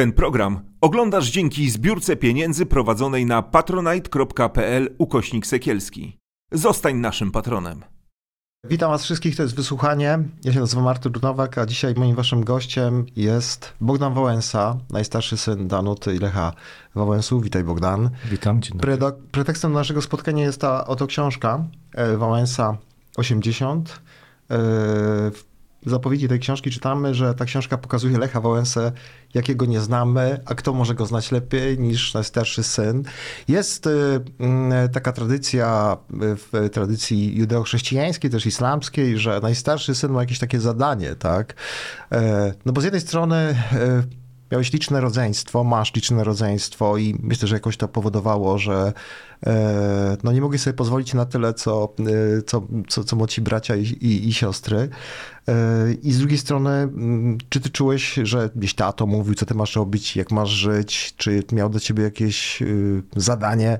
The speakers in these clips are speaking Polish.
Ten program oglądasz dzięki zbiórce pieniędzy prowadzonej na patronite.pl ukośnik sekielski. Zostań naszym patronem. Witam Was wszystkich, to jest Wysłuchanie. Ja się nazywam Artur Nowak, a dzisiaj moim Waszym gościem jest Bogdan Wałęsa, najstarszy syn Danuty i Lecha Wałęsów. Witaj Bogdan. Witam Cię. Predo- pretekstem naszego spotkania jest ta oto książka e, Wałęsa 80. E, W zapowiedzi tej książki czytamy, że ta książka pokazuje Lecha Wałęsę, jakiego nie znamy, a kto może go znać lepiej niż najstarszy syn. Jest e, mm, taka tradycja e, w tradycji judeo-chrześcijańskiej, też islamskiej, że najstarszy syn ma jakieś takie zadanie, tak? E, No bo z jednej strony e, miałeś liczne rodzeństwo, masz liczne rodzeństwo i myślę, że jakoś to powodowało, że e, no nie mogłeś sobie pozwolić na tyle, co, e, co, co, co bracia i, i, i siostry. E, I z drugiej strony, mm, czy ty czułeś, że gdzieś tato mówił, co ty masz robić, jak masz żyć, czy miał do ciebie jakieś y, zadanie?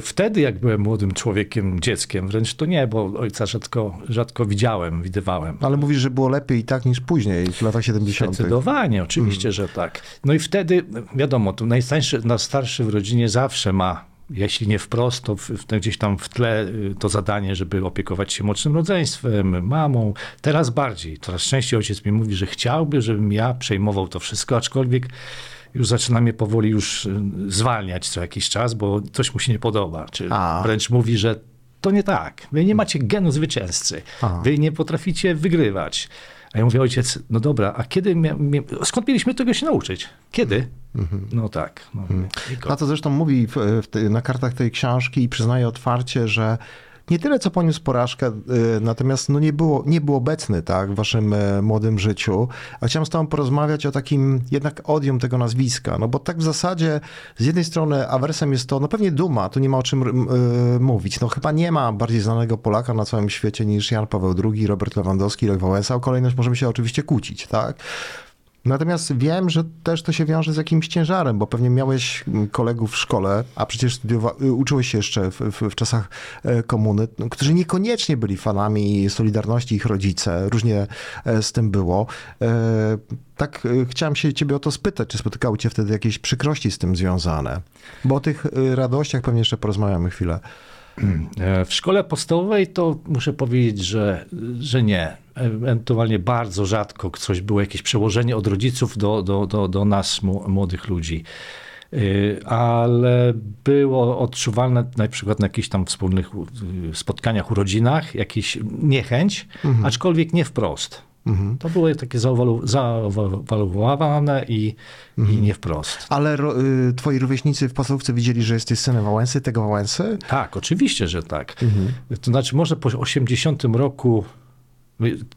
Wtedy, jak byłem młodym człowiekiem, dzieckiem, wręcz to nie, bo ojca rzadko, rzadko widziałem, widywałem. Ale mówisz, że było lepiej i tak niż później, w latach 70. Zdecydowanie, oczywiście, że tak. No i wtedy, wiadomo, tu najstarszy, najstarszy w rodzinie zawsze ma, jeśli nie wprost, to w, w, gdzieś tam w tle y, to zadanie, żeby opiekować się młodszym rodzeństwem, mamą. Teraz bardziej, coraz częściej ojciec mi mówi, że chciałby, żebym ja przejmował to wszystko, aczkolwiek już zaczyna mnie powoli już y, zwalniać co jakiś czas, bo coś mu się nie podoba. Czy A. wręcz mówi, że to nie tak. Wy nie macie genu zwycięzcy. Wy nie potraficie wygrywać. A ja mówię, ojciec, no dobra, a kiedy, skąd mieliśmy tego się nauczyć? Kiedy? No tak. No, i ko- Tato zresztą mówi w, w, na kartach tej książki i przyznaje otwarcie, że nie tyle co poniósł porażkę, y, natomiast no nie, było, nie był obecny tak, w waszym e, młodym życiu. A chciałem z tobą porozmawiać o takim jednak odium tego nazwiska, no bo tak w zasadzie z jednej strony awersem jest to, no pewnie duma, tu nie ma o czym y, mówić. No chyba nie ma bardziej znanego Polaka na całym świecie niż Jan Paweł II, Robert Lewandowski, Lech Wałęsa. O kolejność możemy się oczywiście kłócić, tak? Natomiast wiem, że też to się wiąże z jakimś ciężarem, bo pewnie miałeś mm, kolegów w szkole, a przecież y, uczyłeś się jeszcze w, w, w czasach e, komuny, no, którzy niekoniecznie byli fanami Solidarności, ich rodzice. Różnie e, z tym było. E, Tak chciałem się ciebie o to spytać, czy spotykały cię wtedy jakieś przykrości z tym związane? Bo o tych radościach pewnie jeszcze porozmawiamy chwilę. W szkole podstawowej to muszę powiedzieć, że, że nie. Ewentualnie bardzo rzadko coś było, jakieś przełożenie od rodziców do, do, do, do nas, młodych ludzi. Y, Ale było odczuwalne na przykład na jakichś tam wspólnych y, spotkaniach, urodzinach, jakiś niechęć, aczkolwiek nie wprost. To było takie zaowaluowane i, i nie wprost. Ale ro, y, twoi rówieśnicy w podstawówce widzieli, że jesteś synem Wałęsy, tego Wałęsy? Tak, oczywiście, że tak. To znaczy, może po 80 roku.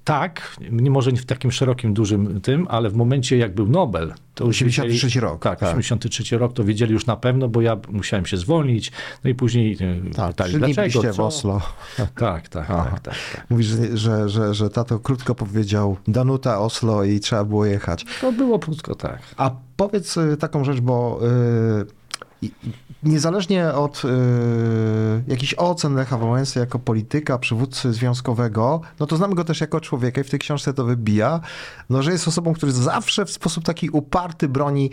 Tak, może nie w takim szerokim, dużym tym, ale w momencie jak był Nobel, to już 83 wiedzieli- rok, Tak, tak. 83 rok to wiedzieli już na pewno, bo ja musiałem się zwolnić, no i później y, Tak, pytali, dlaczego, byliście w co? Oslo. Tak, tak, tak, tak, tak. Mówisz, że, że, że, tato krótko powiedział Danuta, Oslo i trzeba było jechać. To było krótko tak. A powiedz y, taką rzecz, bo y, i- niezależnie od y, jakichś ocen Lecha Wałęsy jako polityka, przywódcy związkowego, no to znamy go też jako człowieka i w tej książce to wybija, no, że jest osobą, który zawsze w sposób taki uparty broni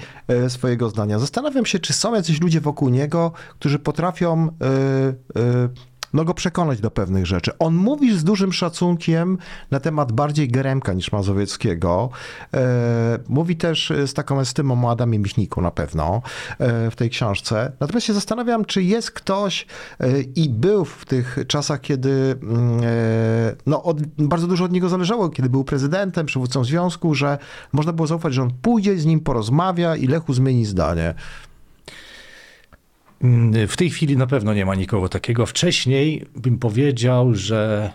y, swojego zdania. Zastanawiam się, czy są jacyś ludzie wokół niego, którzy potrafią y, y, no go przekonać do pewnych rzeczy. On mówi z dużym szacunkiem na temat bardziej Geremka niż Mazowieckiego. E, mówi też e, z taką estymą o Adamie Michniku na pewno e, w tej książce. Natomiast się zastanawiam, czy jest ktoś i był w tych czasach, kiedy mm, no, od, bardzo dużo od niego zależało, kiedy był prezydentem, przywódcą związku, że można było zaufać, że on pójdzie, z nim porozmawia i Lechu zmieni zdanie. Mm, W tej chwili na pewno nie ma nikogo takiego. Wcześniej bym powiedział, że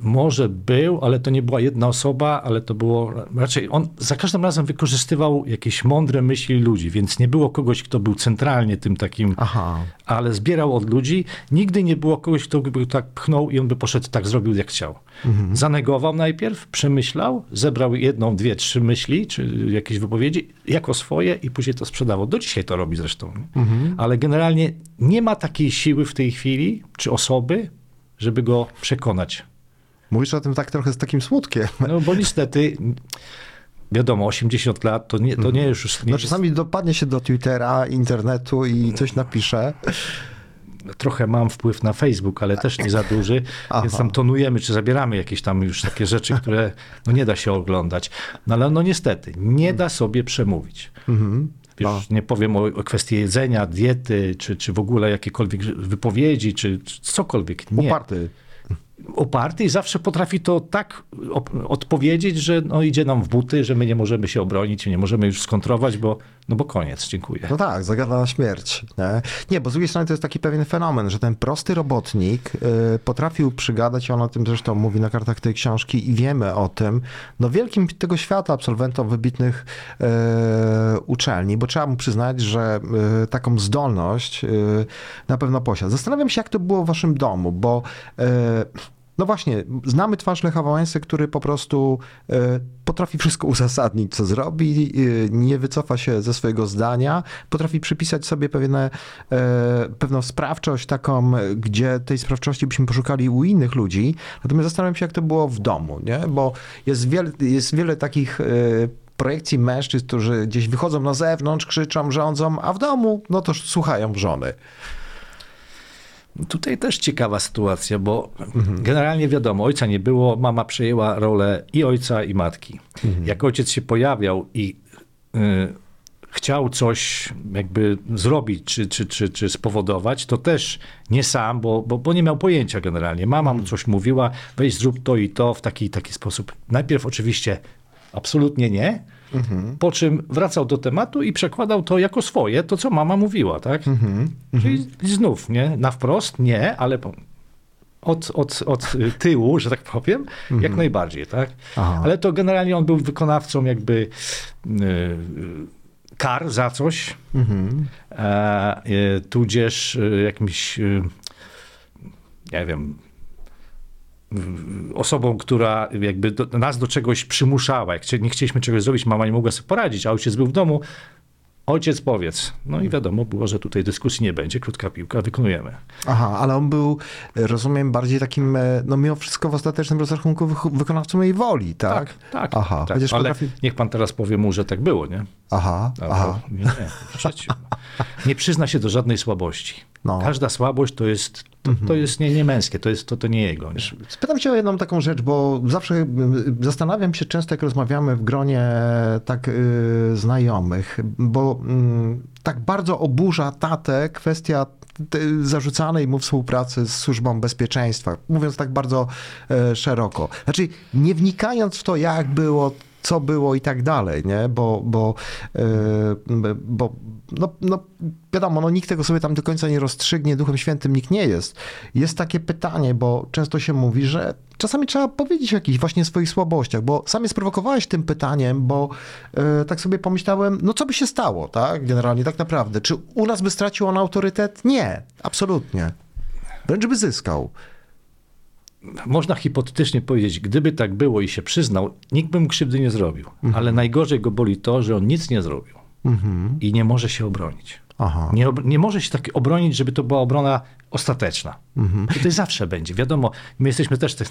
może był, ale to nie była jedna osoba, ale to było raczej on za każdym razem wykorzystywał jakieś mądre myśli ludzi, więc nie było kogoś, kto był centralnie tym takim, Aha. ale zbierał od ludzi. Nigdy nie było kogoś, kto by tak pchnął i on by poszedł tak zrobił jak chciał. Zanegował najpierw, przemyślał, zebrał jedną, dwie, trzy myśli, czy jakieś wypowiedzi jako swoje i później to sprzedawał. Do dzisiaj to robi zresztą. nie? Ale generalnie nie ma takiej siły w tej chwili, czy osoby, żeby go przekonać. Mówisz o tym tak trochę z takim smutkiem. No bo niestety wiadomo, 80 lat to nie, to nie już... Nie No jest, czasami dopadnie się do Twittera, internetu i coś napisze. trochę mam wpływ na Facebook, ale też nie za duży, Aha. więc tam tonujemy, czy zabieramy jakieś tam już takie rzeczy, które no nie da się oglądać. No ale no niestety, nie da sobie przemówić. Mhm. Wiesz, No. Nie powiem o, o kwestii jedzenia, diety, czy, czy w ogóle jakiekolwiek wypowiedzi, czy, czy cokolwiek. Nie. Uparty. Oparty i zawsze potrafi to tak odpowiedzieć, że no, idzie nam w buty, że my nie możemy się obronić, nie możemy już skontrować, bo, no bo koniec, dziękuję. No tak, zagada na śmierć. Nie? nie, bo z drugiej strony to jest taki pewien fenomen, że ten prosty robotnik y, potrafił przygadać, on o tym zresztą mówi na kartach tej książki i wiemy o tym, no wielkim tego świata absolwentom wybitnych y, uczelni, bo trzeba mu przyznać, że y, taką zdolność y, na pewno posiadł. Zastanawiam się, jak to było w waszym domu, bo y, no właśnie, znamy twarz Lecha Wałęsy, który po prostu e, potrafi wszystko uzasadnić, co zrobi, e, nie wycofa się ze swojego zdania, potrafi przypisać sobie pewne, pewną sprawczość taką, e, gdzie tej sprawczości byśmy poszukali u innych ludzi. Natomiast zastanawiam się, jak to było w domu, nie? bo jest wiele, jest wiele takich projekcji mężczyzn, którzy gdzieś wychodzą na zewnątrz, krzyczą, rządzą, a w domu, no to słuchają żony. Tutaj też ciekawa sytuacja, bo Mhm. generalnie wiadomo, ojca nie było, mama przejęła rolę i ojca, i matki. Mhm. Jak ojciec się pojawiał i y, chciał coś jakby zrobić, czy, czy, czy, czy spowodować, to też nie sam, bo, bo, bo nie miał pojęcia generalnie. Mama mu coś mówiła, weź zrób to i to w taki taki sposób. Najpierw oczywiście absolutnie nie, po czym wracał do tematu i przekładał to jako swoje, to co mama mówiła, tak? Czyli znów, nie? Na wprost nie, ale po- od, od, od tyłu, że tak powiem, jak najbardziej, tak? Aha. Ale to generalnie on był wykonawcą jakby y, y, kar za coś, Mhm. e, y, tudzież y, jakimś, y, nie wiem, osobą, która jakby do, nas do czegoś przymuszała. Jak chcie- nie chcieliśmy czegoś zrobić, mama nie mogła sobie poradzić, a ojciec był w domu. Ojciec powiedz. No i wiadomo było, że tutaj dyskusji nie będzie, krótka piłka, wykonujemy. Aha, ale on był, rozumiem, bardziej takim, e, no mimo wszystko w ostatecznym rozrachunku wykonawcą jej woli, tak? tak. Aha, tak. chociaż Ale potrafi... niech pan teraz powie mu, że tak było, nie? Aha, A aha. Nie, nie, w życiu. nie przyzna się do żadnej słabości. No. Każda słabość to jest, to, to jest nie, nie męskie, to, jest, to, to nie jego. Nie? Spytam cię o jedną taką rzecz, bo zawsze y, zastanawiam się często, jak rozmawiamy w gronie tak y, znajomych, bo mm, tak bardzo oburza tatę kwestia te- zarzucanej mu współpracy z służbą bezpieczeństwa, mówiąc tak bardzo e, szeroko. Znaczy, nie wnikając w to, jak było, co było i tak dalej, nie? Bo, bo, e, bo no, no, wiadomo, no, nikt tego sobie tam do końca nie rozstrzygnie, Duchem Świętym nikt nie jest. Jest takie pytanie, bo często się mówi, że czasami trzeba powiedzieć o jakichś właśnie swoich słabościach, bo sam je sprowokowałeś tym pytaniem, bo e, tak sobie pomyślałem, no co by się stało, tak? Generalnie tak naprawdę. Czy u nas by stracił on autorytet? Nie, absolutnie. Wręcz by zyskał. Można hipotetycznie powiedzieć, gdyby tak było i się przyznał, nikt by mu krzywdy nie zrobił. Mhm. Ale najgorzej go boli to, że on nic nie zrobił i nie może się obronić. Aha. Nie, nie może się tak obronić, żeby to była obrona ostateczna. Mhm. Tutaj zawsze będzie. Wiadomo, my jesteśmy też, tak-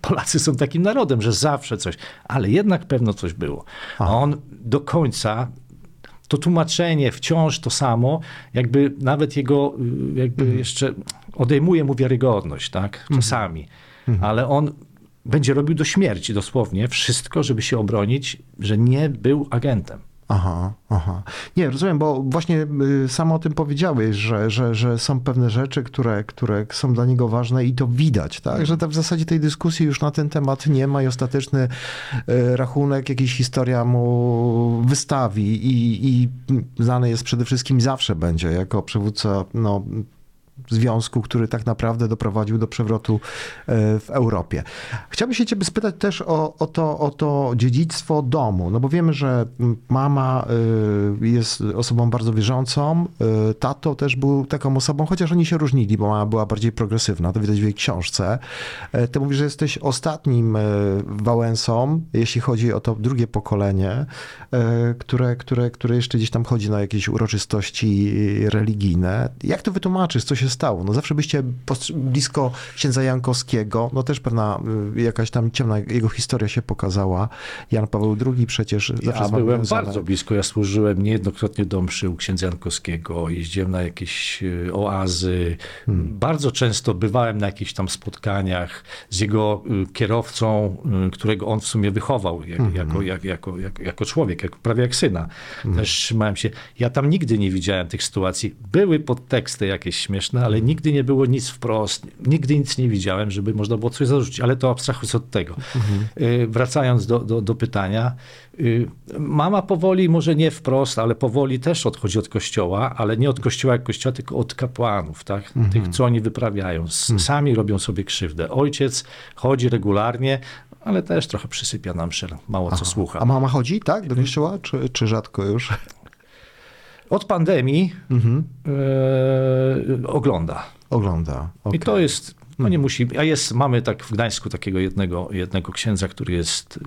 Polacy są takim narodem, że zawsze coś, ale jednak pewno coś było. A on do końca, to tłumaczenie wciąż to samo, jakby nawet jego, y, jakby Mhm. jeszcze odejmuje mu wiarygodność, tak? Czasami. Mhm. Ale on będzie robił do śmierci dosłownie wszystko, żeby się obronić, że nie był agentem. Aha, aha. Nie, rozumiem, bo właśnie y, sam o tym powiedziałeś, że, że, że są pewne rzeczy, które, które są dla niego ważne i to widać, tak? Że w zasadzie tej dyskusji już na ten temat nie ma i ostateczny y, rachunek, jakiś historia mu wystawi i, i znany jest przede wszystkim zawsze będzie jako przywódca, no, związku, który tak naprawdę doprowadził do przewrotu e, w Europie. Chciałbym się ciebie spytać też o, o, to, o to dziedzictwo domu, no bo wiemy, że mama e, jest osobą bardzo wierzącą, e, tato też był taką osobą, chociaż oni się różnili, bo mama była bardziej progresywna, to widać w jej książce. Ty mówisz, że jesteś ostatnim Wałęsą, jeśli chodzi o to drugie pokolenie, które, które, które jeszcze gdzieś tam chodzi na jakieś uroczystości religijne. Jak to wytłumaczysz? Co się stało? No zawsze byście blisko księdza Jankowskiego, no też pewna y, jakaś tam ciemna jego historia się pokazała. Jan Paweł II przecież zawsze Ja byłem związany. bardzo blisko. Ja służyłem niejednokrotnie do mszy u księdza Jankowskiego. Jeździłem na jakieś y, oazy. Hmm. Bardzo często bywałem na jakichś tam spotkaniach z jego y, kierowcą, którego on w sumie wychował jak, Hmm. jako, jak, jako, jako, jako człowiek, jak, prawie jak syna. Hmm. Też trzymałem się. Ja tam nigdy nie widziałem tych sytuacji. Były podteksty jakieś śmieszne, ale nigdy nie było nic wprost. Nigdy nic nie widziałem, żeby można było coś zarzucić. Ale to abstrahując od tego. Y, Wracając do, do, do pytania. Y, Mama powoli, może nie wprost, ale powoli też odchodzi od kościoła, ale nie od kościoła jak kościoła, tylko od kapłanów, tak? tych, co oni wyprawiają. S- Sami robią sobie krzywdę. Ojciec chodzi regularnie, ale też trochę przysypia nam szel, mało co słucha. A mama chodzi, tak, do kościoła, czy, czy rzadko już? Od pandemii e, ogląda. Ogląda. I okej. to jest, no nie musi, a jest, mamy tak w Gdańsku takiego jednego, jednego księdza, który jest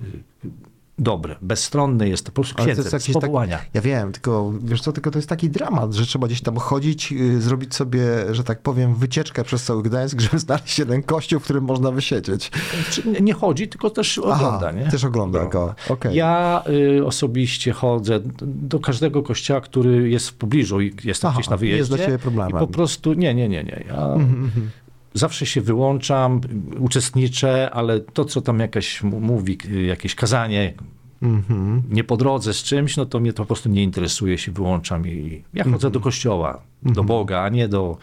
dobry, bezstronny jest, to po prostu księdzem jest z tak- powołania. Ja wiem, tylko wiesz co, tylko to jest taki dramat, że trzeba gdzieś tam chodzić, y, zrobić sobie, że tak powiem, wycieczkę przez cały Gdańsk, żeby znaleźć jeden kościół, w którym można wysiedzieć. Nie- nie chodzi, tylko też ogląda. nie? też ogląda go. Okej. Ja y, osobiście chodzę do każdego kościoła, który jest w pobliżu i jestem Aha, gdzieś na nie wyjeździe. jest dla ciebie problemem. I po prostu, nie, nie, nie, nie. Ja zawsze się wyłączam, uczestniczę, ale to, co tam jakaś mówi, y, jakieś kazanie, Mhm. nie po drodze z czymś, no to mnie to po prostu nie interesuje, się wyłączam i ja chodzę Mhm. do kościoła, do Boga, a nie do,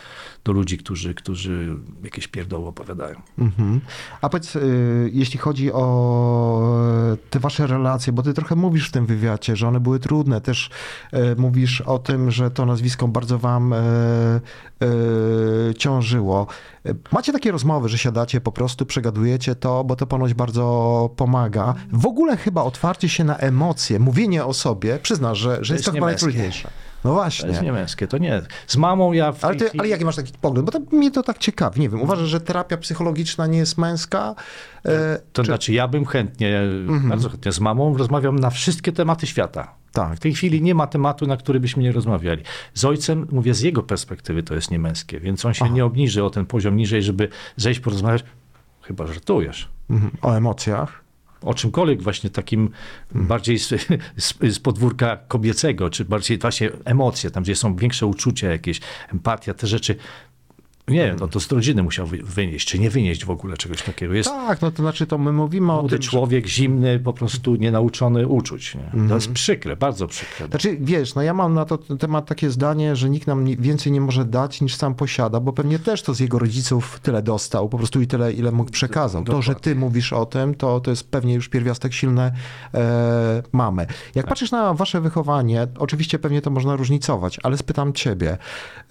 do ludzi, którzy, którzy jakieś pierdoły opowiadają. Mhm. A powiedz, y, jeśli chodzi o te wasze relacje, bo ty trochę mówisz w tym wywiadzie, że one były trudne. Też y, mówisz o tym, że to nazwisko bardzo wam y, ciążyło. Macie takie rozmowy, że siadacie, po prostu przegadujecie to, bo to ponoć bardzo pomaga. W ogóle chyba otwarcie się na emocje, mówienie o sobie, przyznasz, że, że jest, jest to chyba niemęskie. najtrudniejsze. No To właśnie. jest niemęskie, to nie. Z mamą ja w Ale, ty, chwili... ale jaki masz taki pogląd? Bo to, mnie to tak ciekawi. Nie wiem, uważasz, że terapia psychologiczna nie jest męska? E, To czy- znaczy, ja bym chętnie, bardzo chętnie z mamą rozmawiam na wszystkie tematy świata. Tak. W tej chwili nie ma tematu, na który byśmy nie rozmawiali. Z ojcem, mówię, z jego perspektywy to jest niemęskie, więc on się nie obniży o ten poziom niżej, żeby zejść porozmawiać. Chyba żartujesz. Mhm. O emocjach? O czymkolwiek właśnie takim bardziej z, z, z podwórka kobiecego, czy bardziej właśnie emocje, tam gdzie są większe uczucia jakieś, empatia, te rzeczy. Nie wiem, no to z rodziny musiał wy- wynieść, czy nie wynieść w ogóle czegoś takiego. Jest Tak, no to znaczy to my mówimy o tym, że... człowiek, zimny, po prostu nienauczony uczuć. Nie? To jest przykre, bardzo przykre. Znaczy, wiesz, no ja mam na to ten temat takie zdanie, że nikt nam więcej nie może dać niż sam posiada, bo pewnie też to z jego rodziców tyle dostał, po prostu i tyle, ile mógł przekazał. To, że ty mówisz o tym, to, to jest pewnie już pierwiastek silny e, mamy. Jak patrzysz na wasze wychowanie, oczywiście pewnie to można różnicować, ale spytam ciebie,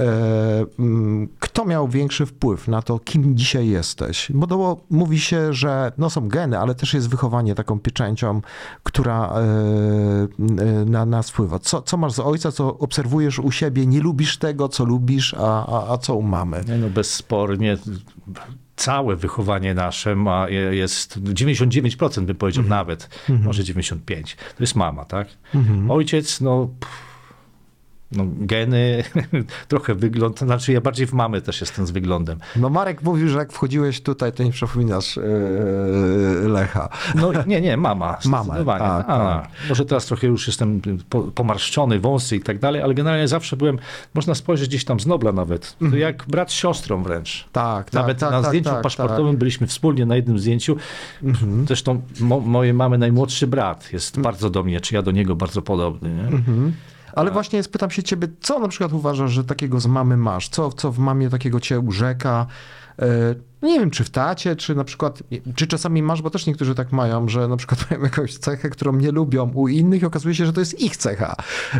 e, mm, kto miał większy wpływ na to, kim dzisiaj jesteś? Bo to mówi się, że no są geny, ale też jest wychowanie taką pieczęcią, która e, na nas wpływa. Co, co masz z ojca, co obserwujesz u siebie, nie lubisz tego, co lubisz, a, a, a co u mamy? Nie, no bezspornie całe wychowanie nasze ma, jest 99% bym powiedział nawet, może 95%. To jest mama, tak? Ojciec, no... pff, No, geny, trochę wygląd, znaczy ja bardziej w mamy też jestem z wyglądem. No Marek mówił, że jak wchodziłeś tutaj, to nie przypominasz e, Lecha. No nie, nie, mama. Mama, tak, tak. Może teraz trochę już jestem po, pomarszczony, wąsy i tak dalej, ale generalnie zawsze byłem, można spojrzeć gdzieś tam z Nobla nawet, to jak brat z siostrą wręcz. Tak, tak, Nawet tak, na tak, zdjęciu tak, paszportowym byliśmy wspólnie na jednym zdjęciu. Mhm. Zresztą mo, mojej mamy najmłodszy brat jest bardzo do mnie, czy ja do niego bardzo podobny. Nie? Mhm. Ale właśnie spytam się ciebie, co na przykład uważasz, że takiego z mamy masz? Co, co w mamie takiego cię urzeka? E, Nie wiem, czy w tacie, czy na przykład, czy czasami masz, bo też niektórzy tak mają, że na przykład mają jakąś cechę, którą nie lubią u innych i okazuje się, że to jest ich cecha.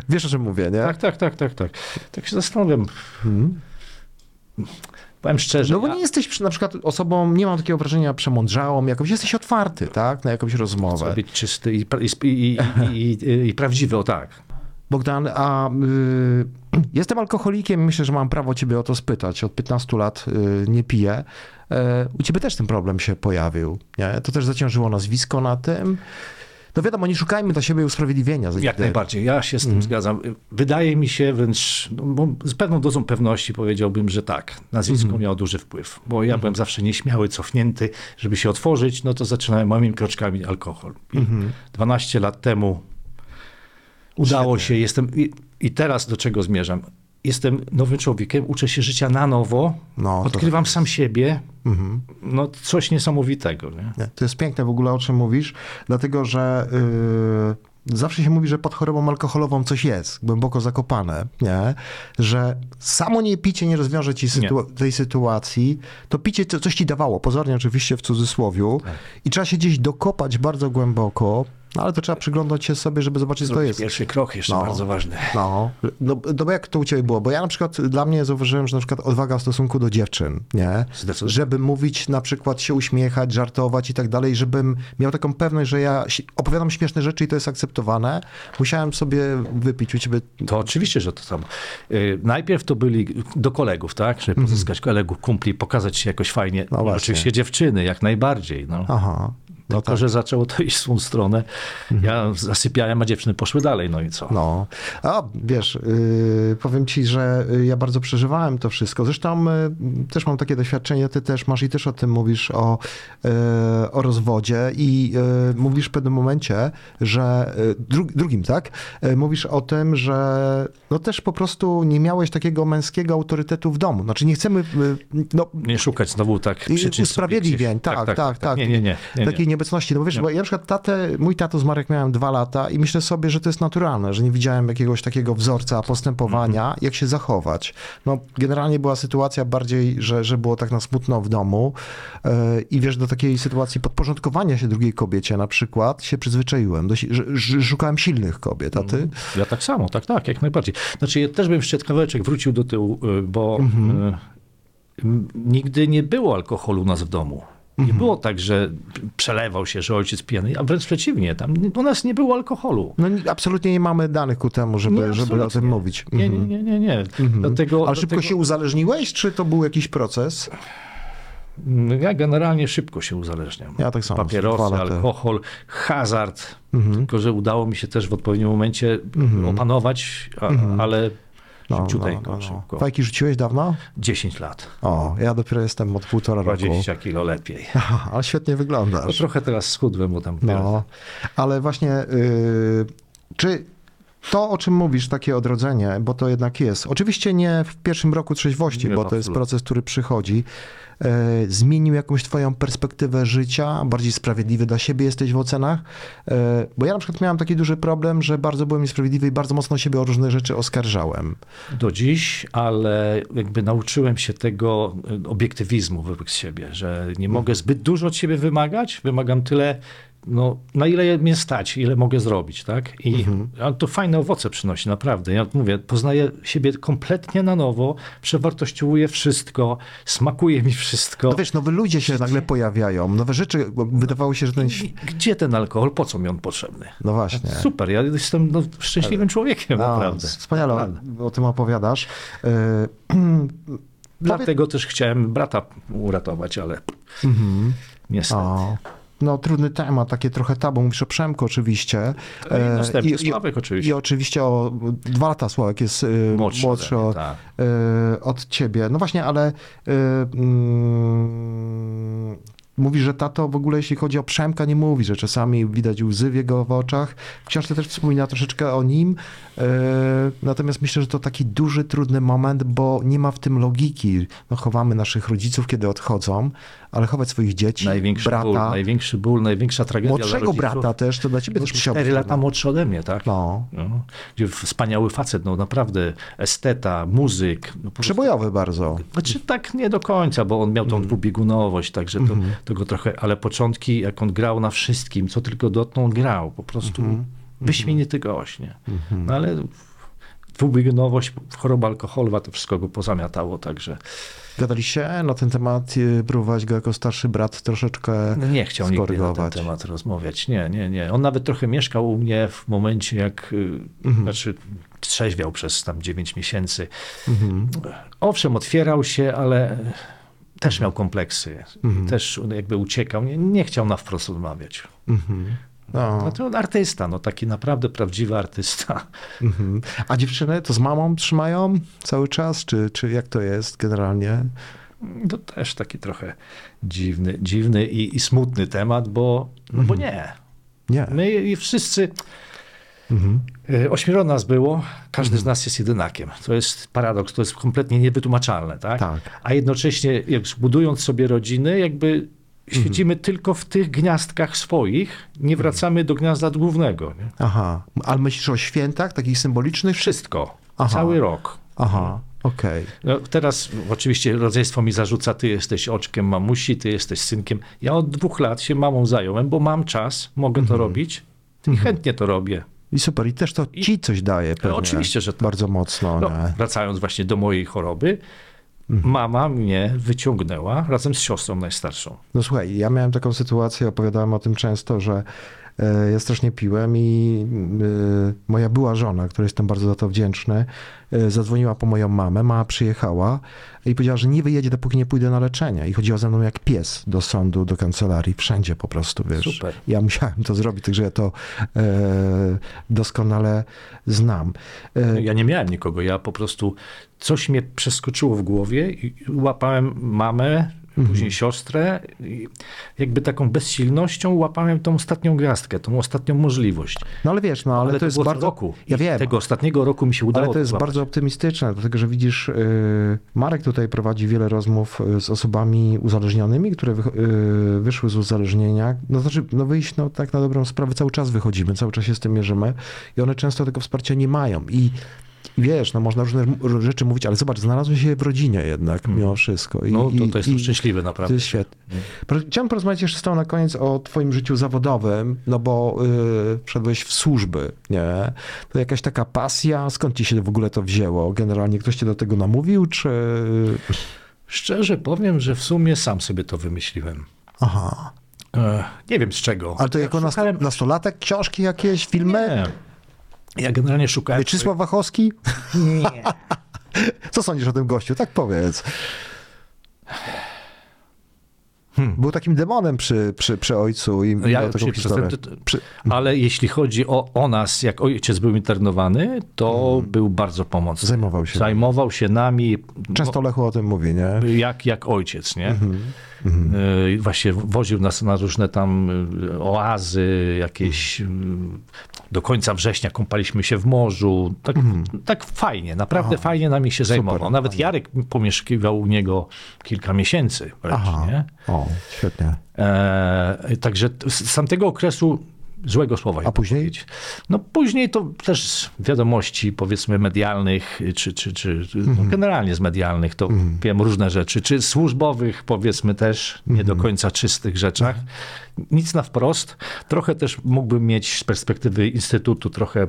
Wiesz, o czym mówię, nie? Tak, tak, tak, tak, tak. Tak się zastanawiam. Mhm. Powiem szczerze, No bo ja- nie jesteś przy- na przykład osobą, nie mam takiego wrażenia, przemądrzałą, jakąś, jesteś otwarty, tak, na jakąś rozmowę. chcę być czysty i, pra- i, i, i, i, i prawdziwy, o tak. Bogdan, a y, jestem alkoholikiem i myślę, że mam prawo ciebie o to spytać. Od 15 lat y, nie piję. E, u ciebie też ten problem się pojawił, nie? To też zaciążyło nazwisko na tym. No wiadomo, nie szukajmy dla siebie usprawiedliwienia. Jak najbardziej, ja się z tym Mhm. zgadzam. Wydaje mi się wręcz, no, z pewną dozą pewności powiedziałbym, że tak, nazwisko Mhm. miało duży wpływ, bo ja byłem zawsze nieśmiały, cofnięty, żeby się otworzyć, no to zaczynałem małymi kroczkami alkohol. I Mhm. 12 lat temu udało się, jestem i, i teraz do czego zmierzam? Jestem nowym człowiekiem, uczę się życia na nowo, No, odkrywam tak sam siebie, Mhm. no coś niesamowitego. Nie? Nie, To jest piękne w ogóle, o czym mówisz, dlatego że yy, zawsze się mówi, że pod chorobą alkoholową coś jest, głęboko zakopane, nie? że samo nie picie nie rozwiąże ci sytua- tej sytuacji, to picie co- coś ci dawało, pozornie oczywiście w cudzysłowiu, i trzeba się gdzieś dokopać bardzo głęboko, no ale to trzeba przyglądać się sobie, żeby zobaczyć, co to jest. Pierwszy krok jeszcze No. bardzo ważny. No, no, no jak to u ciebie było? Bo ja na przykład, dla mnie zauważyłem, że na przykład odwaga w stosunku do dziewczyn, nie? Żeby mówić, na przykład się uśmiechać, żartować i tak dalej, żebym miał taką pewność, że ja opowiadam śmieszne rzeczy i to jest akceptowane, musiałem sobie wypić u ciebie... To oczywiście, że to samo. Y, Najpierw to byli do kolegów, tak? Żeby pozyskać kolegów, kumpli, pokazać się jakoś fajnie. Mhm. No właśnie. Oczywiście dziewczyny, jak najbardziej. No. Aha, Tylko, tak. że zaczęło to iść w tą stronę. Ja zasypiałem, a dziewczyny poszły dalej, no i co? No, a wiesz, yy, powiem ci, że ja bardzo przeżywałem to wszystko. Zresztą y, też mam takie doświadczenie, ty też masz i też o tym mówisz, o, y, o rozwodzie i y, mówisz w pewnym momencie, że y, dru, drugim, tak? Y, mówisz o tym, że no też po prostu nie miałeś takiego męskiego autorytetu w domu. Znaczy nie chcemy, no, Nie szukać znowu tak przyczyn usprawiedliwień, subiektywnych. tak, tak, tak. Nie, nie, nie. nie, takiej nie. Nieobecności. No bo wiesz, bo ja na przykład tatę, mój tato zmarł jak miałem dwa lata i myślę sobie, że to jest naturalne, że nie widziałem jakiegoś takiego wzorca postępowania, Mhm. jak się zachować. No generalnie była sytuacja bardziej, że, że było tak na smutno w domu yy, i wiesz, do takiej sytuacji podporządkowania się drugiej kobiecie na przykład się przyzwyczaiłem. Do, że, szukałem silnych kobiet, a ty? Ja tak samo, tak, tak, jak najbardziej. Znaczy, ja też bym jeszcze kawałeczek wrócił do tyłu, y, bo Mhm. y, m, nigdy nie było alkoholu u nas w domu. Nie Mhm. było tak, że przelewał się, że ojciec pijany, a wręcz przeciwnie, tam u nas nie było alkoholu. No ni- absolutnie nie mamy danych ku temu, żeby, Nie, żeby o tym mówić. Nie, Mhm. nie, nie, nie. nie. Dlatego, Ale szybko dlatego, się uzależniłeś, czy to był jakiś proces? Ja generalnie szybko się uzależniam. Ja tak samo, Papierosy, alkohol, hazard. Mhm. Tylko, że udało mi się też w odpowiednim momencie opanować, a, ale No, szybciuteńko, no, no, no. szybko. Fajki rzuciłeś dawno? 10 lat, O, ja dopiero jestem od półtora roku. 20 kilo lepiej. Ale świetnie No, wyglądasz. trochę teraz schudłem, bo tam No, ale właśnie, yy, czy to, o czym mówisz, takie odrodzenie, bo to jednak jest, oczywiście nie w pierwszym roku trzeźwości, Nie, bo to jest proces, który przychodzi, zmienił jakąś twoją perspektywę życia, bardziej sprawiedliwy dla siebie jesteś w ocenach, yy, bo ja na przykład miałem taki duży problem, że bardzo byłem niesprawiedliwy i bardzo mocno siebie o różne rzeczy oskarżałem. do dziś, ale jakby nauczyłem się tego y, obiektywizmu wobec siebie, że nie mogę zbyt dużo od siebie wymagać, wymagam tyle, no, na ile mnie stać, ile mogę zrobić, tak? I a to fajne owoce przynosi, naprawdę. Ja mówię, poznaję siebie kompletnie na nowo, przewartościowuję wszystko, smakuje mi wszystko. No wiesz, nowe ludzie się nagle pojawiają, nowe rzeczy, wydawało się, że ten... I Gdzie ten alkohol? Po co mi on potrzebny? No właśnie. Super, ja jestem no, szczęśliwym człowiekiem, No, naprawdę. Wspaniale Naprawdę. o tym opowiadasz. Yy, Dlatego też chciałem brata uratować, ale niestety. O, no trudny temat, takie trochę tabu. Mówisz o Przemku oczywiście. No i E, następny Sławek oczywiście. I oczywiście o dwa lata Sławek jest y, Młodszy młodszy, o- tak. od ciebie. No właśnie, ale mm, mówi, że tato w ogóle jeśli chodzi o Przemka nie mówi, że czasami widać łzy w jego w oczach. W książce też wspomina troszeczkę o nim. y, Natomiast myślę, że to taki duży, trudny moment, bo nie ma w tym logiki. No, chowamy naszych rodziców, kiedy odchodzą, ale chować swoich dzieci, Największy brata, ból, największy ból, największa tragedia młodszego brata też, to dla ciebie też musiał cztery być lata trudne. młodszy ode mnie, tak? No, No, gdzie wspaniały facet, no naprawdę, esteta, muzyk. No, przebojowy bardzo. Znaczy tak nie do końca, bo on miał tą dwubiegunowość, także to, to go trochę, ale początki, jak on grał na wszystkim, co tylko dotknął, grał. Po prostu wyśmienity gość, nie? No ale dwubiegunowość, choroba alkoholowa, to wszystko go pozamiatało, także Gadaliście na ten temat, próbować go jako starszy brat troszeczkę no nie chciał nigdy na ten skorygować. temat rozmawiać. Nie, nie, nie. On nawet trochę mieszkał u mnie w momencie, jak, y, znaczy trzeźwiał przez tam 9 miesięcy. Mhm. Owszem, otwierał się, ale też miał kompleksy. Mhm. Też jakby uciekał. Nie, nie chciał na wprost rozmawiać. Mhm. No. No to artysta, no taki naprawdę prawdziwy artysta. Mhm. A dziewczyny to z mamą trzymają cały czas, czy, czy jak to jest generalnie? To też taki trochę dziwny, dziwny i, i smutny temat, bo, no bo nie. Nie. My i wszyscy, Mhm. y, ośmioro nas było, każdy z nas jest jedynakiem. To jest paradoks, to jest kompletnie niewytłumaczalne, tak? Tak. A jednocześnie, jak budując sobie rodziny, jakby świecimy tylko w tych gniazdkach swoich, nie wracamy do gniazda głównego. Nie? Aha. Ale myślisz o świętach takich symbolicznych? Wszystko, Aha. cały rok. Aha, okej. No, teraz oczywiście rodzeństwo mi zarzuca, ty jesteś oczkiem mamusi, ty jesteś synkiem. Ja od dwóch lat się mamą zająłem, bo mam czas, mogę Mhm. to robić i chętnie to robię. I super. I też to ci coś daje pewnie. oczywiście, że tak. Bardzo mocno. No, wracając właśnie do mojej choroby, Mhm. mama mnie wyciągnęła razem z siostrą najstarszą. No słuchaj, ja miałem taką sytuację, opowiadałem o tym często, że ja strasznie piłem i e, moja była żona, której jestem bardzo za to wdzięczny, e, zadzwoniła po moją mamę, mama przyjechała i powiedziała, że nie wyjedzie, dopóki nie pójdę na leczenie. I chodziła ze mną jak pies do sądu, do kancelarii, wszędzie po prostu, wiesz. Super. Ja musiałem to zrobić, także ja to e, doskonale znam. E, Ja nie miałem nikogo, ja po prostu coś mnie przeskoczyło w głowie i łapałem mamę, Mhm. później siostrę i jakby taką bezsilnością łapałem tą ostatnią gwiazdkę, tą ostatnią możliwość. no ale wiesz, no ale, to, jest było co bardzo... roku. Ja wiem. Tego ostatniego roku mi się udało Ale to jest złapać. bardzo optymistyczne, dlatego że widzisz, yy, Marek tutaj prowadzi wiele rozmów y, z osobami uzależnionymi, które wych- yy, wyszły z uzależnienia. No znaczy, no wyjść, no tak na dobrą sprawę, cały czas wychodzimy, cały czas się z tym mierzymy i one często tego wsparcia nie mają. I wiesz, no można różne rzeczy mówić, ale zobacz, znalazły się w rodzinie jednak mimo wszystko. I, No to, to jestem i, szczęśliwy to naprawdę. jest świetne. Pro- Chciałem porozmawiać jeszcze z tobą na koniec o twoim życiu zawodowym, no bo y, wszedłeś w służby, nie? To jakaś taka pasja, skąd ci się w ogóle to wzięło? Generalnie ktoś cię do tego namówił, czy... Szczerze powiem, że w sumie sam sobie to wymyśliłem. Aha. E, nie wiem z czego. Ale to jako Szukałem- nastolatek, książki jakieś, filmy? Nie. Ja generalnie szukałem... Mieczysław Wachowski? Nie. Co sądzisz o tym gościu? Tak powiedz. Hmm. Był takim demonem przy, przy, przy ojcu i No Ja miał taką historię. przy-. Ale jeśli chodzi o, o nas, jak ojciec był internowany, to był bardzo pomocny. Zajmował się. Zajmował się nami. Często Lechu o tym mówi, nie? no, jak, jak ojciec, nie? Mhm. Y, Właśnie woził nas na różne tam y, oazy, jakieś y, do końca września kąpaliśmy się w morzu. Tak, tak fajnie, naprawdę fajnie nami się zajmował. Nawet fajnie. Jarek pomieszkiwał u niego kilka miesięcy wręcz, Aha. nie? O, świetnie. E, także z tamtego okresu złego słowa. nie później? powiedzieć. No później to też z wiadomości powiedzmy medialnych, czy, czy, czy czy Mhm. no, generalnie z medialnych, to wiem różne rzeczy, czy służbowych powiedzmy też, nie Mhm. do końca czystych rzeczach. Nic na wprost. Trochę też mógłbym mieć z perspektywy Instytutu trochę e,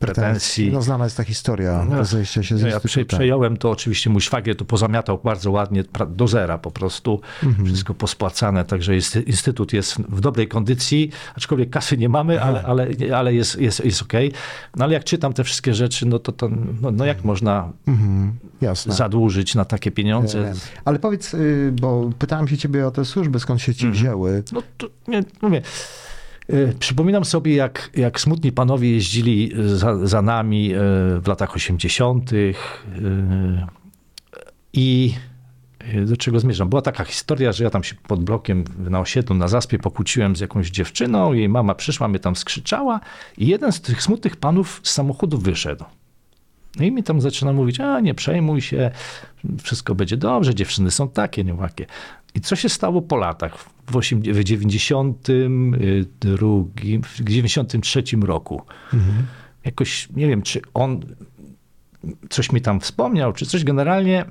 pretensji. No znana jest ta historia No, rozejścia się z Ja, przejąłem to, oczywiście mój szwagier to pozamiatał bardzo ładnie, do zera po prostu, Mhm. wszystko pospłacane, także jest, instytut jest w dobrej kondycji, aczkolwiek kasy nie mamy, ale, ale, ale jest, jest, jest okej. No ale jak czytam te wszystkie rzeczy, no to, to no, no jak można Mhm, zadłużyć na takie pieniądze? wiem. Ale powiedz, y, bo pytałem się ciebie o te służby, skąd się ci Mhm. wzięły. No to nie, mówię. y, Przypominam sobie, jak, jak smutni panowie jeździli za, za nami y, w latach 80. y, i y, do czego zmierzam? Była taka historia, że ja tam się pod blokiem na osiedlu, na zaspie pokłóciłem z jakąś dziewczyną, jej mama przyszła, mnie tam skrzyczała i jeden z tych smutnych panów z samochodu wyszedł. No i mi tam zaczyna mówić, a nie przejmuj się, wszystko będzie dobrze, dziewczyny są takie, niełakie. I co się stało po latach? W, osiem, w 92, w 93 roku. Jakoś, nie wiem, czy on coś mi tam wspomniał, czy coś generalnie.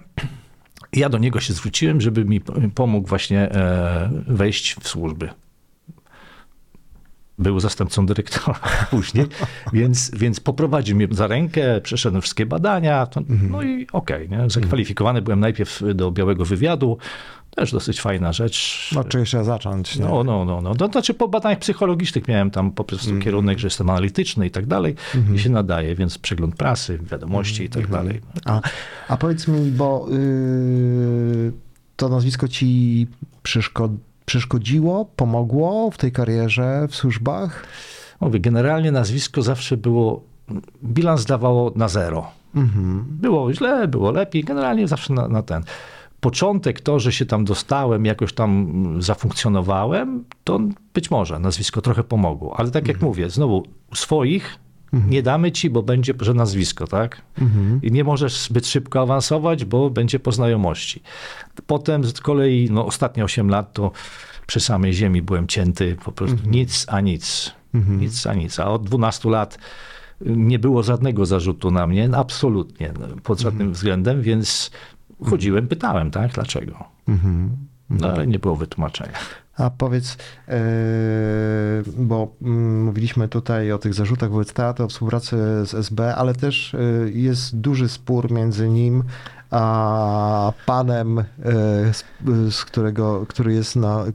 Ja do niego się zwróciłem, żeby mi pomógł właśnie e, wejść w służby był zastępcą dyrektora później, więc, więc poprowadził mnie za rękę, przeszedłem wszystkie badania, to, no i okej, nie? zakwalifikowany byłem najpierw do białego wywiadu, też dosyć fajna rzecz. No, czy trzeba zacząć? Nie? No, no, no, no. To znaczy po badaniach psychologicznych miałem tam po prostu kierunek, że jestem analityczny i tak dalej i się nadaje, więc przegląd prasy, wiadomości i tak dalej. A, a powiedz mi, bo y, to nazwisko ci przyszko, przeszkodziło, pomogło w tej karierze, w służbach? Mówię, generalnie nazwisko zawsze było, bilans dawało na zero. Mhm. Było źle, było lepiej, generalnie zawsze na, na ten. Początek to, że się tam dostałem, jakoś tam zafunkcjonowałem, to być może nazwisko trochę pomogło. Ale tak jak mówię, znowu swoich nie damy ci, bo będzie, że nazwisko, tak? I nie możesz zbyt szybko awansować, bo będzie po znajomości. Potem z kolei, no ostatnie 8 lat to przy samej ziemi byłem cięty, po prostu nic a nic. Nic a nic. A od 12 lat nie było żadnego zarzutu na mnie, absolutnie, no, pod żadnym względem, więc chodziłem, pytałem, tak, dlaczego. No ale nie było wytłumaczenia. A powiedz, e, bo mm, mówiliśmy tutaj o tych zarzutach wobec teatru, o współpracy z SB, ale też e, jest duży spór między nim a panem, e, z, którego, który jest na,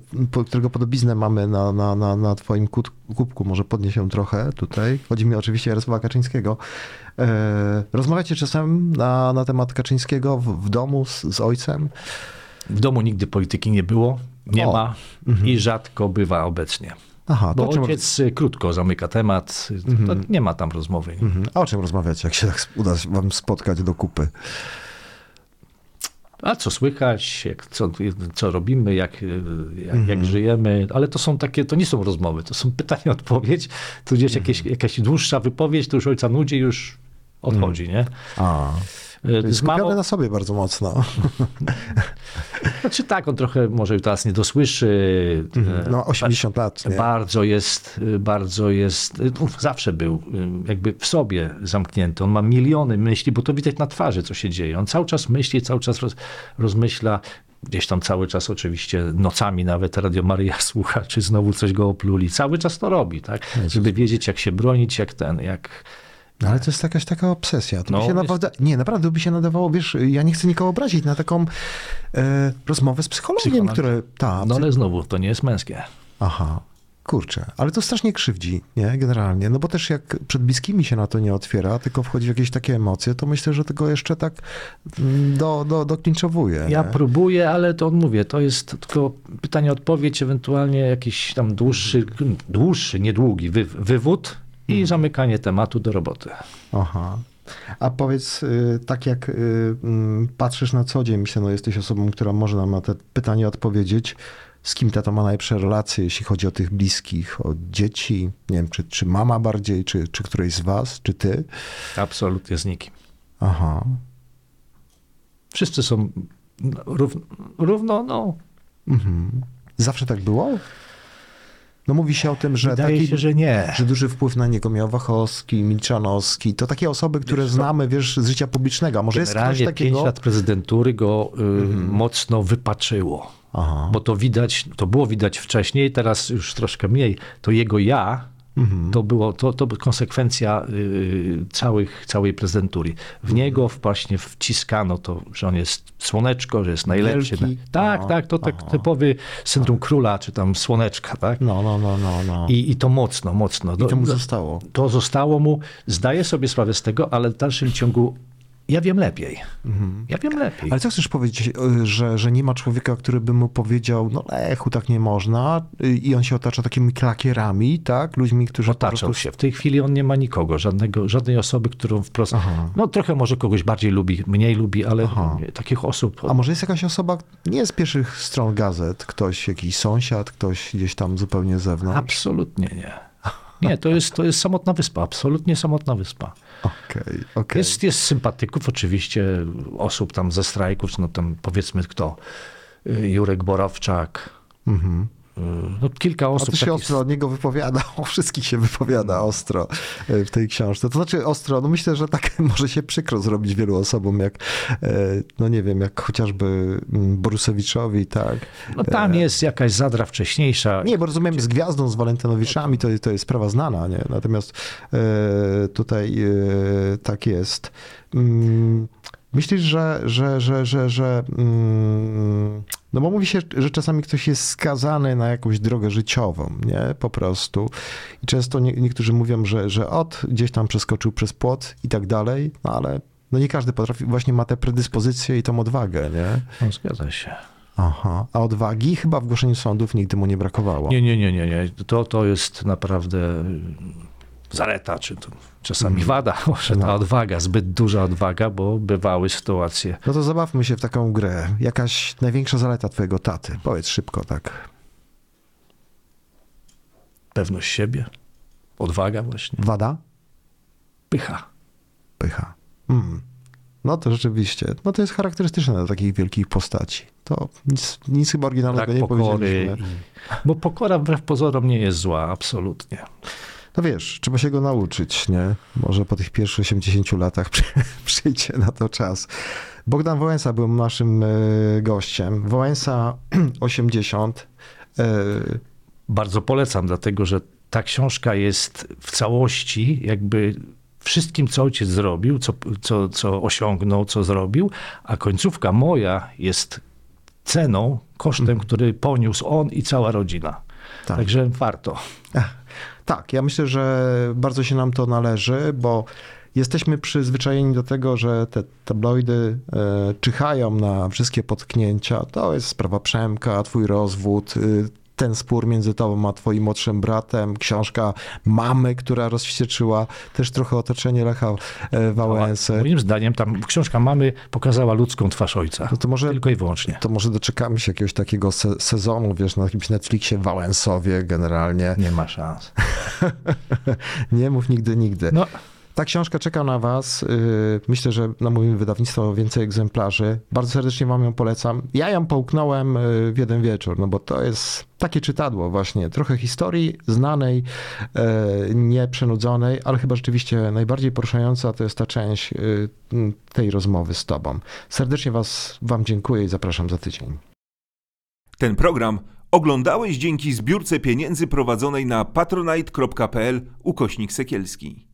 którego podobiznę mamy na, na, na, na twoim kubku, może podniesię trochę tutaj. Chodzi mi oczywiście o Jarosława Kaczyńskiego. E, Rozmawiacie czasem na, na temat Kaczyńskiego w, w domu z, z ojcem? W domu nigdy polityki nie było, nie O. ma i rzadko bywa obecnie. Aha, Bo czym, ojciec krótko zamyka temat, to nie ma tam rozmowy. Mhm. A o czym rozmawiacie, jak się tak uda wam spotkać do kupy? A co słychać, jak, co, co robimy, jak, y, jak, Mhm. jak żyjemy, ale to są takie, to nie są rozmowy, to są pytania, odpowiedź, tudzież jakieś, Mhm. jakaś dłuższa wypowiedź, to już ojca nudzi, już odchodzi, nie? A, jest Z mamą, na sobie bardzo mocno. znaczy tak, on trochę może teraz nie dosłyszy. y, No, 80 lat, nie? Bardzo jest, bardzo jest, zawsze był jakby w sobie zamknięty. On ma miliony myśli, bo to widać na twarzy, co się dzieje. On cały czas myśli, cały czas roz, rozmyśla. Gdzieś tam cały czas oczywiście nocami nawet Radio Maryja słucha, czy znowu coś go opluli. Cały czas to robi, tak? Żeby wiedzieć, jak się bronić, jak ten, jak... No, ale to jest jakaś taka obsesja. To No, by się naprawdę, nie, naprawdę by się nadawało, wiesz, ja nie chcę nikogo obrazić na taką e, rozmowę z psychologiem, Psycholog. które... Ta, No ale znowu, to nie jest męskie. Aha, kurczę, ale to strasznie krzywdzi, nie, generalnie. No bo też jak przed bliskimi się na to nie otwiera, tylko wchodzi w jakieś takie emocje, to myślę, że tego jeszcze tak mm, do, do, doklinczowuje. Ja nie? próbuję, ale to mówię, to jest tylko pytanie, odpowiedź, ewentualnie jakiś tam dłuższy, dłuższy, niedługi wy, wywód i Mhm. zamykanie tematu do roboty. Aha. A powiedz, y, tak jak y, mm, patrzysz na co dzień, myślę, no jesteś osobą, która może nam na te pytanie odpowiedzieć, z kim tato ma najlepsze relacje, jeśli chodzi o tych bliskich, o dzieci, nie wiem, czy, czy mama bardziej, czy, czy któryś z was, czy ty? Absolutnie z nikim. Aha. Wszyscy są równo, równo no, Mhm. Zawsze tak było? No mówi się o tym, że wydaje taki, się, że nie. że duży wpływ na niego miał Wachowski, Milczanowski. To takie osoby, które Wiesz znamy, wiesz, z życia publicznego. Może jest ktoś takiego? Pięć lat prezydentury go y, mocno wypaczyło. Aha. Bo to widać, to było widać wcześniej, teraz już troszkę mniej. To jego ja, Mhm. to było, to, to była konsekwencja y, całych, całej prezydentury. W Mhm. niego właśnie wciskano to, że on jest słoneczko, że jest najlepszy. Wielki. Tak, No, tak, to tak aha. typowy syndrom króla, czy tam słoneczka, tak? No, no, no, no, no. I, I to mocno, mocno. I to mu zostało. to zostało mu, zdaję sobie sprawę z tego, ale w dalszym ciągu ja wiem lepiej. Ja wiem lepiej. Mhm. Ale co chcesz powiedzieć, y, że, że nie ma człowieka, który by mu powiedział, no Lechu, tak nie można y, i on się otacza takimi klakierami, tak? Ludźmi, którzy Otaczał prostu... się. W tej chwili on nie ma nikogo, żadnego, żadnej osoby, którą wprost. Aha. No trochę może kogoś bardziej lubi, mniej lubi, ale Aha. takich osób. A może jest jakaś osoba, nie z pierwszych stron gazet, ktoś, jakiś sąsiad, ktoś gdzieś tam zupełnie z zewnątrz? Absolutnie nie. Nie, to jest, to jest samotna wyspa, absolutnie samotna wyspa. Okej, okej. Jest, jest sympatyków oczywiście, osób tam ze strajków, no tam powiedzmy kto, y, Jurek Borowczak, Mhm. No kilka A osób. ty się takich- ostro od niego wypowiada, o wszystkich się wypowiada ostro e, w tej książce. To znaczy ostro, no myślę, że tak może się przykro zrobić wielu osobom, jak, e, no nie wiem, jak chociażby mm, Borusewiczowi, tak? No tam jest jakaś zadra wcześniejsza. Nie, bo rozumiem, z Gwiazdą, z Walentynowiczami to, to jest sprawa znana, nie? Natomiast e, tutaj e, tak jest. Myślisz, że, że, że, że, że mm, no bo mówi się, że czasami ktoś jest skazany na jakąś drogę życiową, nie? Po prostu. I często nie, niektórzy mówią, że, że od gdzieś tam przeskoczył przez płot i tak dalej, no ale no nie każdy potrafi, właśnie ma tę predyspozycję i tą odwagę, nie? No, zgadza się. Aha. A odwagi chyba w głoszeniu sądów nigdy mu nie brakowało. Nie, nie, nie, nie, nie. To, to jest naprawdę zaleta, czy to czasami wada, może ta No. odwaga, zbyt duża odwaga, bo bywały sytuacje. No to zabawmy się w taką grę. Jakaś największa zaleta twojego taty? Powiedz szybko, tak. Pewność siebie, odwaga właśnie, Wada? pycha. Pycha. Mm. No to rzeczywiście, no to jest charakterystyczne dla takich wielkich postaci. To nic, nic chyba oryginalnego Brak nie pokory. powiedzieliśmy. I, bo pokora wbrew pozorom nie jest zła, absolutnie. No wiesz, trzeba się go nauczyć, nie? Może po tych pierwszych 80 latach przy, przyjdzie na to czas. Bogdan Wałęsa był naszym e, gościem. Wałęsa 80. E, Bardzo polecam, dlatego że ta książka jest w całości jakby wszystkim, co ojciec zrobił, co, co, co osiągnął, co zrobił, a końcówka moja jest ceną, kosztem, który poniósł on i cała rodzina. Tak. Także warto. Ech, Tak, ja myślę, że bardzo się nam to należy, bo jesteśmy przyzwyczajeni do tego, że te tabloidy e, czyhają na wszystkie potknięcia. To jest sprawa Przemka, twój rozwód, y, ten spór między tobą a twoim młodszym bratem, książka mamy, która rozwścieczyła też trochę otoczenie Lecha e, Wałęsy. Moim zdaniem tam książka mamy pokazała ludzką twarz ojca. No to może Tylko i wyłącznie. to może doczekamy się jakiegoś takiego se sezonu, wiesz, na jakimś Netflixie Wałęsowie generalnie. Nie ma szans. Nie mów nigdy, nigdy. No, Ta książka czeka na Was. Yy, Myślę, że namówimy wydawnictwo więcej egzemplarzy. Bardzo serdecznie Wam ją polecam. Ja ją połknąłem yy, w jeden wieczór, no bo to jest takie czytadło właśnie. Trochę historii znanej, yy, nieprzenudzonej, ale chyba rzeczywiście najbardziej poruszająca to jest ta część tej rozmowy z Tobą. Serdecznie was, Wam dziękuję i zapraszam za tydzień. Ten program oglądałeś dzięki zbiórce pieniędzy prowadzonej na patronite.pl ukośnik sekielski.